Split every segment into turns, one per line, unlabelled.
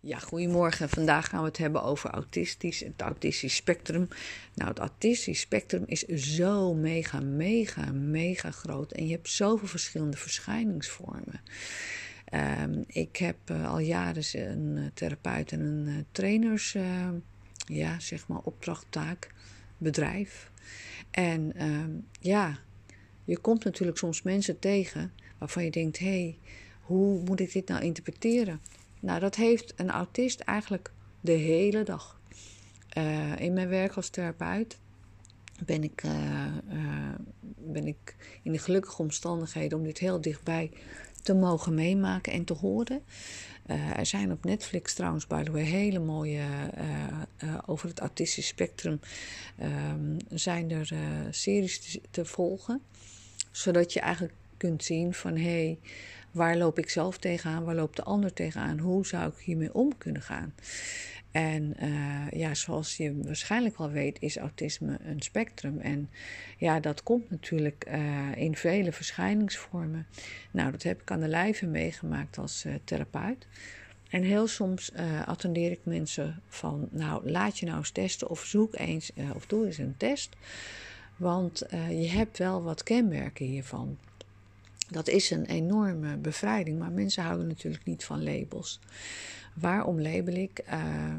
Ja, goedemorgen. Vandaag gaan we het hebben over autistisch, het autistisch spectrum. Nou, het autistisch spectrum is zo mega, mega, mega groot. En je hebt zoveel verschillende verschijningsvormen. Um, ik heb uh, al jaren een uh, therapeut en een uh, trainers, ja, zeg maar, opdrachttaak, bedrijf. En um, ja, je komt natuurlijk soms mensen tegen waarvan je denkt: hé, hey, hoe moet ik dit nou interpreteren? Nou, dat heeft een autist eigenlijk de hele dag. Uh, in mijn werk als therapeut ben ik, uh, uh, ben ik in de gelukkige omstandigheden om dit heel dichtbij te mogen meemaken en te horen. er zijn op Netflix trouwens, by the way, hele mooie over het autistisch spectrum. Um, zijn er series te, te, volgen, zodat je eigenlijk kunt zien van hé. Hey, Waar loop ik zelf tegenaan? Waar loopt de ander tegenaan? Hoe zou ik hiermee om kunnen gaan? En uh, ja, zoals je waarschijnlijk wel weet, is autisme een spectrum. En ja, dat komt natuurlijk uh, in vele verschijningsvormen. Nou, dat heb ik aan de lijve meegemaakt als uh, therapeut. En heel soms attendeer ik mensen van, nou, laat je nou eens testen of zoek eens of doe eens een test. Want je hebt wel wat kenmerken hiervan. Dat is een enorme bevrijding, maar mensen houden natuurlijk niet van labels. Waarom label ik? Uh,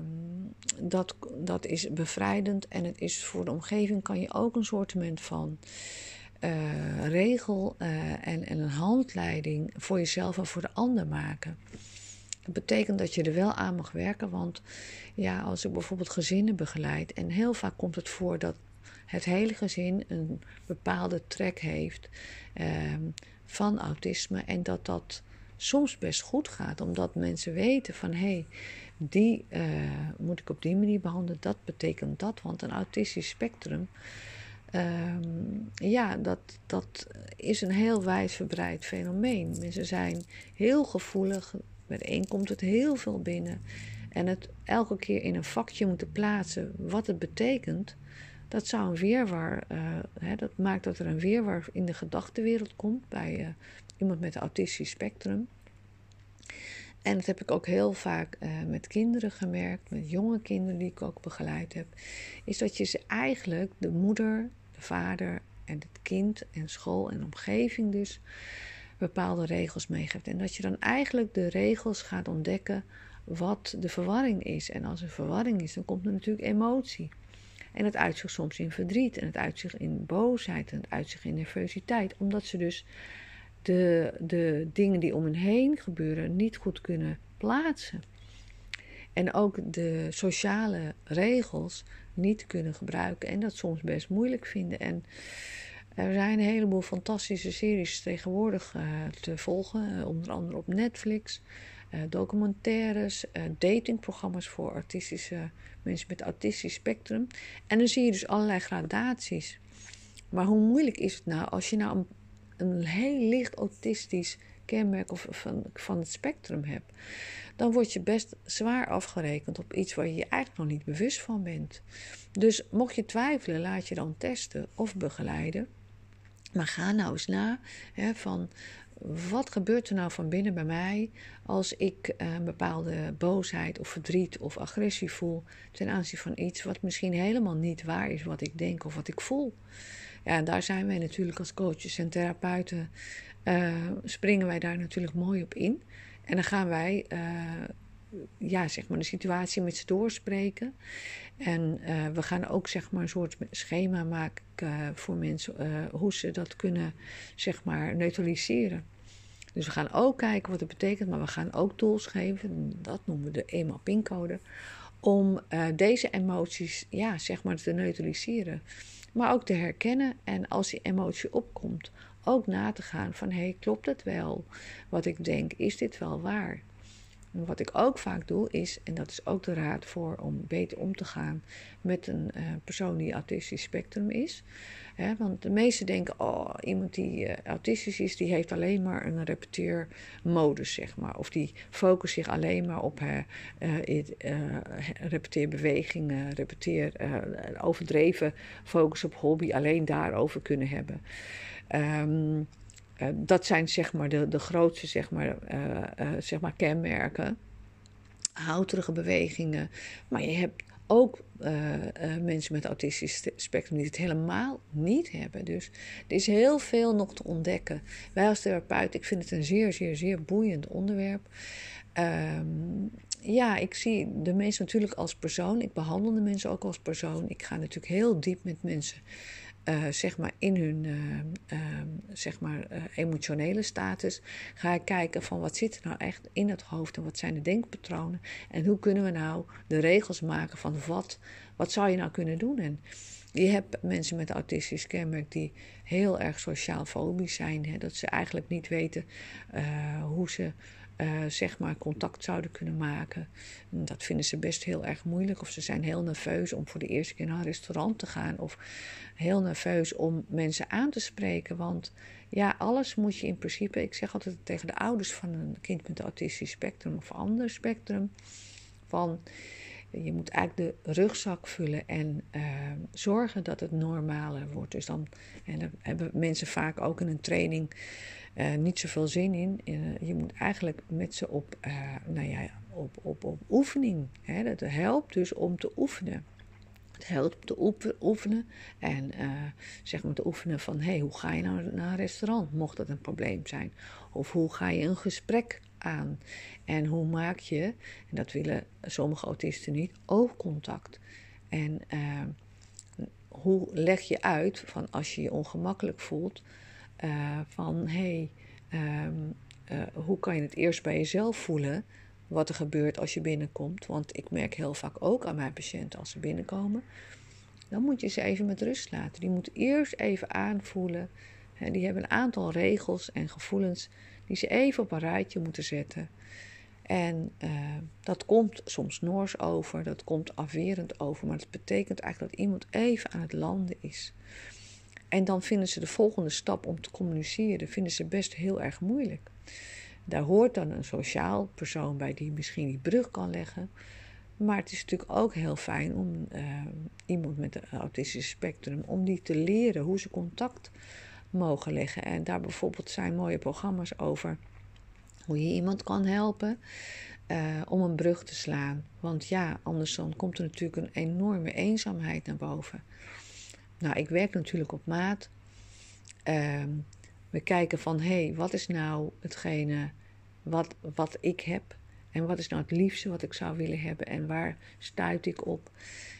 dat, dat is bevrijdend en het is voor de omgeving kan je ook een soort van uh, regel uh, en, en een handleiding voor jezelf en voor de ander maken. Dat betekent dat je er wel aan mag werken, want ja, als ik bijvoorbeeld gezinnen begeleid en heel vaak komt het voor dat het hele gezin een bepaalde trek heeft. Ehm, van autisme en dat dat soms best goed gaat, omdat mensen weten van hé, hey, die uh, moet ik op die manier behandelen, dat betekent dat, want een autistisch spectrum, um, ja, dat, dat is een heel wijdverbreid fenomeen. Mensen zijn heel gevoelig, één komt het heel veel binnen. En het elke keer in een vakje moeten plaatsen wat het betekent, dat zou een weerwar, uh, hè, dat maakt dat er een weerwar in de gedachtenwereld komt bij uh, iemand met autistisch spectrum. En dat heb ik ook heel vaak uh, met kinderen gemerkt, met jonge kinderen die ik ook begeleid heb, is dat je ze eigenlijk, de moeder, de vader en het kind en school en omgeving dus, bepaalde regels meegeeft. En dat je dan eigenlijk de regels gaat ontdekken wat de verwarring is. En als er verwarring is, dan komt er natuurlijk emotie. En het uitzicht soms in verdriet en het uitzicht in boosheid en het uitzicht in nervositeit. Omdat ze dus de, de dingen die om hen heen gebeuren niet goed kunnen plaatsen. En ook de sociale regels niet kunnen gebruiken en dat soms best moeilijk vinden. En er zijn een heleboel fantastische series tegenwoordig uh, te volgen, uh, onder andere op Netflix. Uh, documentaires, datingprogramma's voor artistische mensen met autistisch spectrum. En dan zie je dus allerlei gradaties. Maar hoe moeilijk is het nou als je nou een, een heel licht autistisch kenmerk of van, van het spectrum hebt? Dan word je best zwaar afgerekend op iets waar je je eigenlijk nog niet bewust van bent. Dus mocht je twijfelen, laat je dan testen of begeleiden. Maar ga nou eens na hè, van wat gebeurt er nou van binnen bij mij als ik eh, een bepaalde boosheid of verdriet of agressie voel ten aanzien van iets wat misschien helemaal niet waar is wat ik denk of wat ik voel. Ja, en daar zijn wij natuurlijk als coaches en therapeuten, uh, springen wij daar natuurlijk mooi op in. En dan gaan wij uh, ja, zeg maar de situatie met ze doorspreken. En uh, we gaan ook zeg maar een soort schema maken uh, voor mensen uh, hoe ze dat kunnen zeg maar neutraliseren. Dus we gaan ook kijken wat het betekent, maar we gaan ook tools geven, dat noemen we de EMA-pincode, om deze emoties ja, zeg maar te neutraliseren. Maar ook te herkennen en als die emotie opkomt, ook na te gaan van hé, hey, klopt het wel? Wat ik denk, is dit wel waar? Wat ik ook vaak doe is, en dat is ook de raad voor om beter om te gaan met een uh, persoon die autistisch spectrum is. Want de meesten denken, oh, iemand die uh, autistisch is, die heeft alleen maar een repeteermodus, zeg maar. Of die focust zich alleen maar op uh, repeteerbewegingen, repeteer, overdreven focus op hobby, alleen daarover kunnen hebben. Um, uh, dat zijn zeg maar de, de grootste zeg maar, uh, uh, zeg maar kenmerken. houterige bewegingen. Maar je hebt ook mensen met autistisch spectrum die het helemaal niet hebben. Dus er is heel veel nog te ontdekken. Wij als therapeut, ik vind het een zeer, zeer, zeer boeiend onderwerp. Um, ja, ik zie de mensen natuurlijk als persoon. Ik behandel de mensen ook als persoon. Ik ga natuurlijk heel diep met mensen uh, zeg maar in hun uh, uh, zeg maar, emotionele status ga ik kijken van wat zit er nou echt in het hoofd en wat zijn de denkpatronen en hoe kunnen we nou de regels maken van wat, wat zou je nou kunnen doen. En je hebt mensen met autistisch kenmerk die heel erg sociaal fobisch zijn, hè, dat ze eigenlijk niet weten hoe ze uh, zeg maar contact zouden kunnen maken. Dat vinden ze best heel erg moeilijk. Of ze zijn heel nerveus om voor de eerste keer naar een restaurant te gaan. Of heel nerveus om mensen aan te spreken. Want ja, alles moet je in principe. Ik zeg altijd tegen de ouders van een kind met autistisch spectrum of ander spectrum. Van je moet eigenlijk de rugzak vullen en uh, zorgen dat het normaler wordt. Dus dan en dan hebben mensen vaak ook in een training uh, niet zoveel zin in. Uh, je moet eigenlijk met ze op, uh, nou ja, op, op, op oefening. Hè? Dat helpt dus om te oefenen. Het helpt te oefenen en zeg maar te oefenen van hey, hoe ga je nou naar een restaurant, mocht dat een probleem zijn? Of hoe ga je een gesprek aan? En hoe maak je, en dat willen sommige autisten niet, oogcontact? En hoe leg je uit van als je je ongemakkelijk voelt, uh, van hey, um, uh, hoe kan je het eerst bij jezelf voelen wat er gebeurt als je binnenkomt? Want ik merk heel vaak ook aan mijn patiënten als ze binnenkomen, dan moet je ze even met rust laten. Die moeten eerst even aanvoelen. Die hebben een aantal regels en gevoelens die ze even op een rijtje moeten zetten. En uh, dat komt soms noors over, dat komt afwerend over, maar dat betekent eigenlijk dat iemand even aan het landen is. En dan vinden ze de volgende stap om te communiceren, vinden ze best heel erg moeilijk. Daar hoort dan een sociaal persoon bij die misschien die brug kan leggen. Maar het is natuurlijk ook heel fijn om uh, iemand met een autistisch spectrum, om die te leren hoe ze contact mogen leggen. En daar bijvoorbeeld zijn mooie programma's over hoe je iemand kan helpen uh, om een brug te slaan. Want ja, anders dan komt er natuurlijk een enorme eenzaamheid naar boven. Nou, ik werk natuurlijk op maat. Ehm, we kijken van, hé, hey, wat is nou hetgene wat, wat ik heb? En wat is nou het liefste wat ik zou willen hebben? En waar stuit ik op?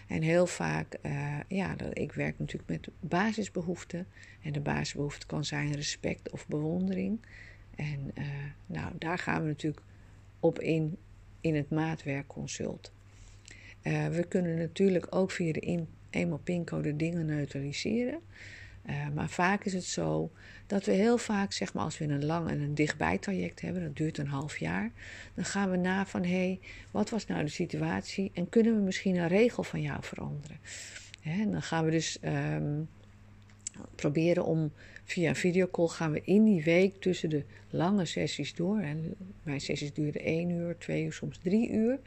En heel vaak, uh, ja, ik werk natuurlijk met basisbehoeften. En de basisbehoefte kan zijn respect of bewondering. En uh, nou, daar gaan we natuurlijk op in, in het maatwerkconsult. Uh, we kunnen natuurlijk ook via de in, eenmaal pincode dingen neutraliseren. Uh, maar vaak is het zo dat we heel vaak, zeg maar, als we een lang en een dichtbij traject hebben, dat duurt een half jaar, dan gaan we na van hé, hey, wat was nou de situatie en kunnen we misschien een regel van jou veranderen? Hè, dan gaan we dus um, proberen om via een videocall gaan we in die week tussen de lange sessies door. En mijn sessies duren één uur, twee uur, soms drie uur.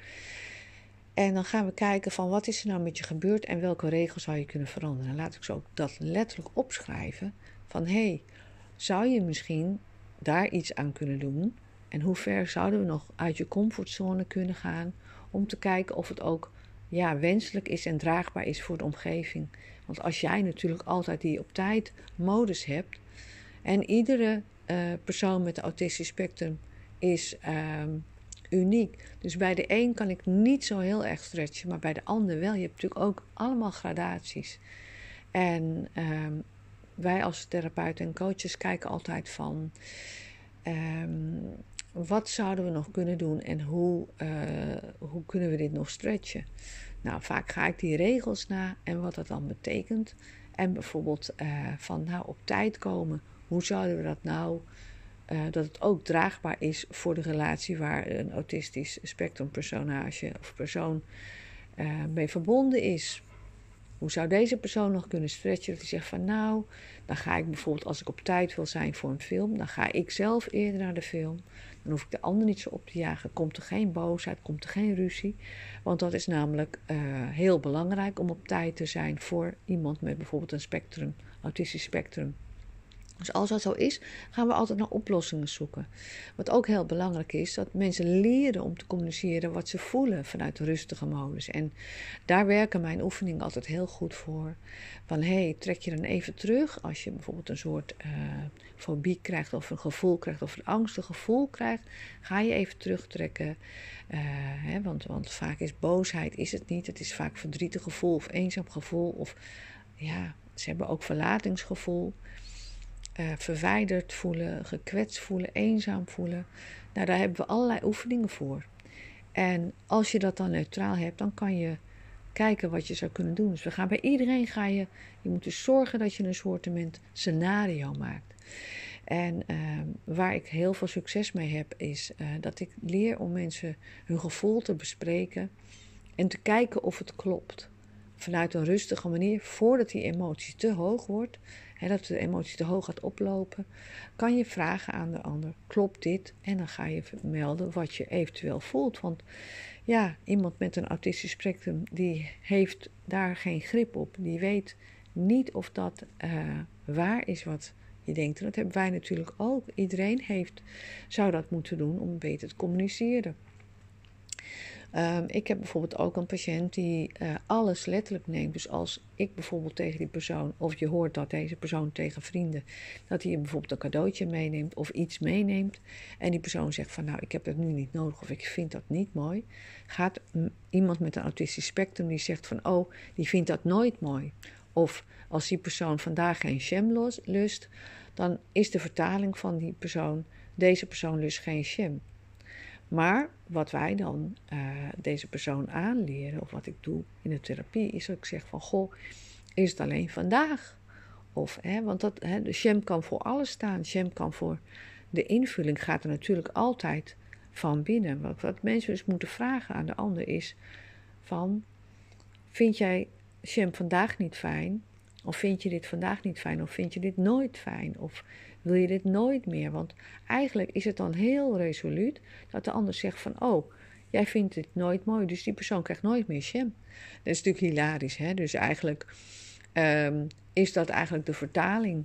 En dan gaan we kijken van wat is er nou met je gebeurd en welke regels zou je kunnen veranderen. En laat ik zo dat letterlijk opschrijven van hé, hey, zou je misschien daar iets aan kunnen doen? En hoe ver zouden we nog uit je comfortzone kunnen gaan om te kijken of het ook ja, wenselijk is en draagbaar is voor de omgeving. Want als jij natuurlijk altijd die op tijd modus hebt en iedere uh, persoon met de autistisch spectrum is uh, uniek. Dus bij de een kan ik niet zo heel erg stretchen, maar bij de ander wel. Je hebt natuurlijk ook allemaal gradaties. En um, wij als therapeuten en coaches kijken altijd van um, wat zouden we nog kunnen doen en hoe, uh, hoe kunnen we dit nog stretchen. Nou, vaak ga ik die regels na en wat dat dan betekent. En bijvoorbeeld uh, van nou op tijd komen. Hoe zouden we dat nou uh, dat het ook draagbaar is voor de relatie waar een autistisch spectrumpersonage of persoon uh, mee verbonden is. Hoe zou deze persoon nog kunnen stretchen? Dat hij zegt van nou, dan ga ik bijvoorbeeld als ik op tijd wil zijn voor een film, dan ga ik zelf eerder naar de film. Dan hoef ik de ander niet zo op te jagen. Komt er geen boosheid, komt er geen ruzie. Want dat is namelijk uh, heel belangrijk om op tijd te zijn voor iemand met bijvoorbeeld een spectrum, autistisch spectrum Dus als dat zo is, gaan we altijd naar oplossingen zoeken. Wat ook heel belangrijk is, dat mensen leren om te communiceren wat ze voelen vanuit rustige modus. En daar werken mijn oefeningen altijd heel goed voor. Van hé, hey, trek je dan even terug als je bijvoorbeeld een soort uh, fobie krijgt of een gevoel krijgt of een angstig gevoel krijgt. Ga je even terugtrekken. Uh, hè, want, want vaak is boosheid is het niet. Het is vaak verdrietig gevoel of eenzaam gevoel. Of ja, ze hebben ook verlatingsgevoel uh, verwijderd voelen, gekwetst voelen, eenzaam voelen. Nou, daar hebben we allerlei oefeningen voor. En als je dat dan neutraal hebt, dan kan je kijken wat je zou kunnen doen. Dus we gaan bij iedereen ga je, je moet dus zorgen dat je een soort scenario maakt. En uh, waar ik heel veel succes mee heb, is uh, dat ik leer om mensen hun gevoel te bespreken en te kijken of het klopt. Vanuit een rustige manier, voordat die emotie te hoog wordt, hè, dat de emotie te hoog gaat oplopen, kan je vragen aan de ander: klopt dit? En dan ga je melden wat je eventueel voelt. Want ja, iemand met een autistisch spectrum die heeft daar geen grip op. Die weet niet of dat uh, waar is wat je denkt. En dat hebben wij natuurlijk ook. Iedereen heeft, zou dat moeten doen om beter te communiceren. Um, ik heb bijvoorbeeld ook een patiënt die uh, alles letterlijk neemt. Dus als ik bijvoorbeeld tegen die persoon, of je hoort dat deze persoon tegen vrienden, dat hij bijvoorbeeld een cadeautje meeneemt of iets meeneemt. En die persoon zegt van nou, ik heb het nu niet nodig of ik vind dat niet mooi. Gaat iemand met een autistisch spectrum die zegt van oh, die vindt dat nooit mooi. Of als die persoon vandaag geen jam lust, dan is de vertaling van die persoon, deze persoon lust geen jam. Maar wat wij dan uh, deze persoon aanleren, of wat ik doe in de therapie, is dat ik zeg van goh, is het alleen vandaag? Of, hè, want dat, hè, de sham kan voor alles staan. Sham kan voor de invulling gaat er natuurlijk altijd van binnen. Wat, wat mensen dus moeten vragen aan de ander is van, vind jij sham vandaag niet fijn? Of vind je dit vandaag niet fijn? Of vind je dit nooit fijn? Of wil je dit nooit meer? Want eigenlijk is het dan heel resoluut dat de ander zegt van, oh, jij vindt dit nooit mooi, dus die persoon krijgt nooit meer sham. Dat is natuurlijk hilarisch, hè? Dus eigenlijk um, is dat eigenlijk de vertaling.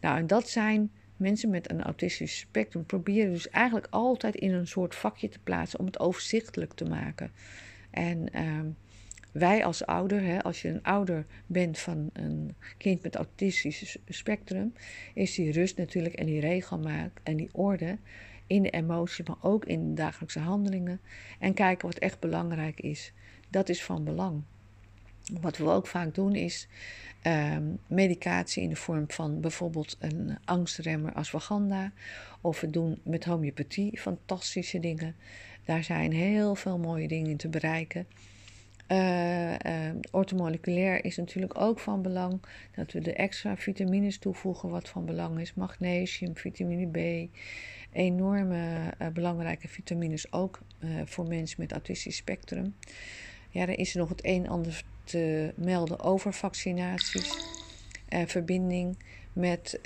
Nou, en dat zijn mensen met een autistisch spectrum proberen dus eigenlijk altijd in een soort vakje te plaatsen om het overzichtelijk te maken. En um, wij als ouder, hè, als je een ouder bent van een kind met autistisch spectrum, is die rust natuurlijk en die regelmaat en die orde in de emoties, maar ook in de dagelijkse handelingen. En kijken wat echt belangrijk is. Dat is van belang. Wat we ook vaak doen is um, medicatie in de vorm van bijvoorbeeld een angstremmer ashwagandha. Of we doen met homeopathie fantastische dingen. Daar zijn heel veel mooie dingen in te bereiken. Uh, uh, ortomoleculair is natuurlijk ook van belang. Dat we de extra vitamines toevoegen, wat van belang is. Magnesium, vitamine B. Enorme uh, belangrijke vitamines ook voor mensen met autistisch spectrum. Ja, er is nog het een en ander te melden over vaccinaties. verbinding met,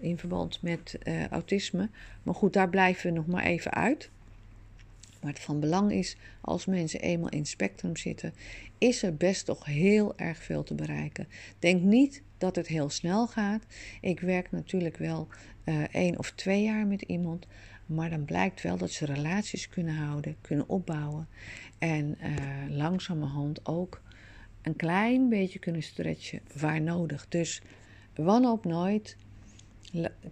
in, verband met autisme. Maar goed, daar blijven we nog maar even uit. Maar het van belang is, als mensen eenmaal in spectrum zitten, is er best toch heel erg veel te bereiken. Denk niet dat het heel snel gaat. Ik werk natuurlijk wel uh, één of twee jaar met iemand. Maar dan blijkt wel dat ze relaties kunnen houden, kunnen opbouwen. En uh, langzamerhand ook een klein beetje kunnen stretchen waar nodig. Dus wanhoop nooit.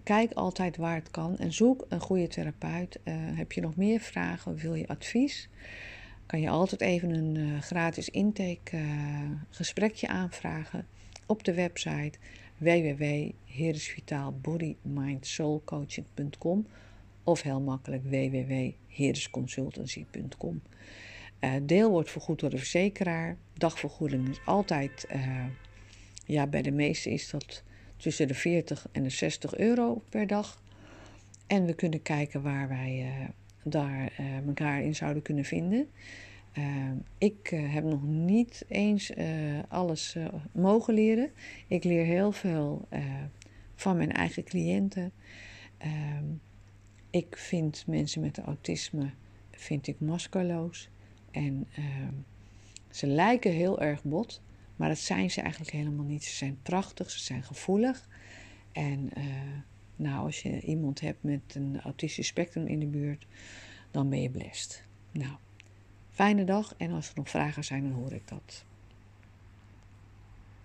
Kijk altijd waar het kan en zoek een goede therapeut. Uh, heb je nog meer vragen of wil je advies? Kan je altijd even een uh, gratis intake uh, gesprekje aanvragen op de website www.heresvitaalbodymindsoulcoaching.com of heel makkelijk www.heresconsultancy.com. deel wordt vergoed door de verzekeraar. Dagvergoeding is altijd, ja, bij de meeste is dat tussen de 40 en de 60 euro per dag. En we kunnen kijken waar wij uh, daar uh, elkaar in zouden kunnen vinden. Uh, ik heb nog niet eens alles mogen leren. Ik leer heel veel van mijn eigen cliënten. Ik vind mensen met autisme vind ik maskerloos. En ze lijken heel erg bot. Maar dat zijn ze eigenlijk helemaal niet. Ze zijn prachtig, ze zijn gevoelig. En uh, nou, als je iemand hebt met een autistisch spectrum in de buurt, dan ben je blessed. Nou, fijne dag en als er nog vragen zijn, dan hoor ik dat.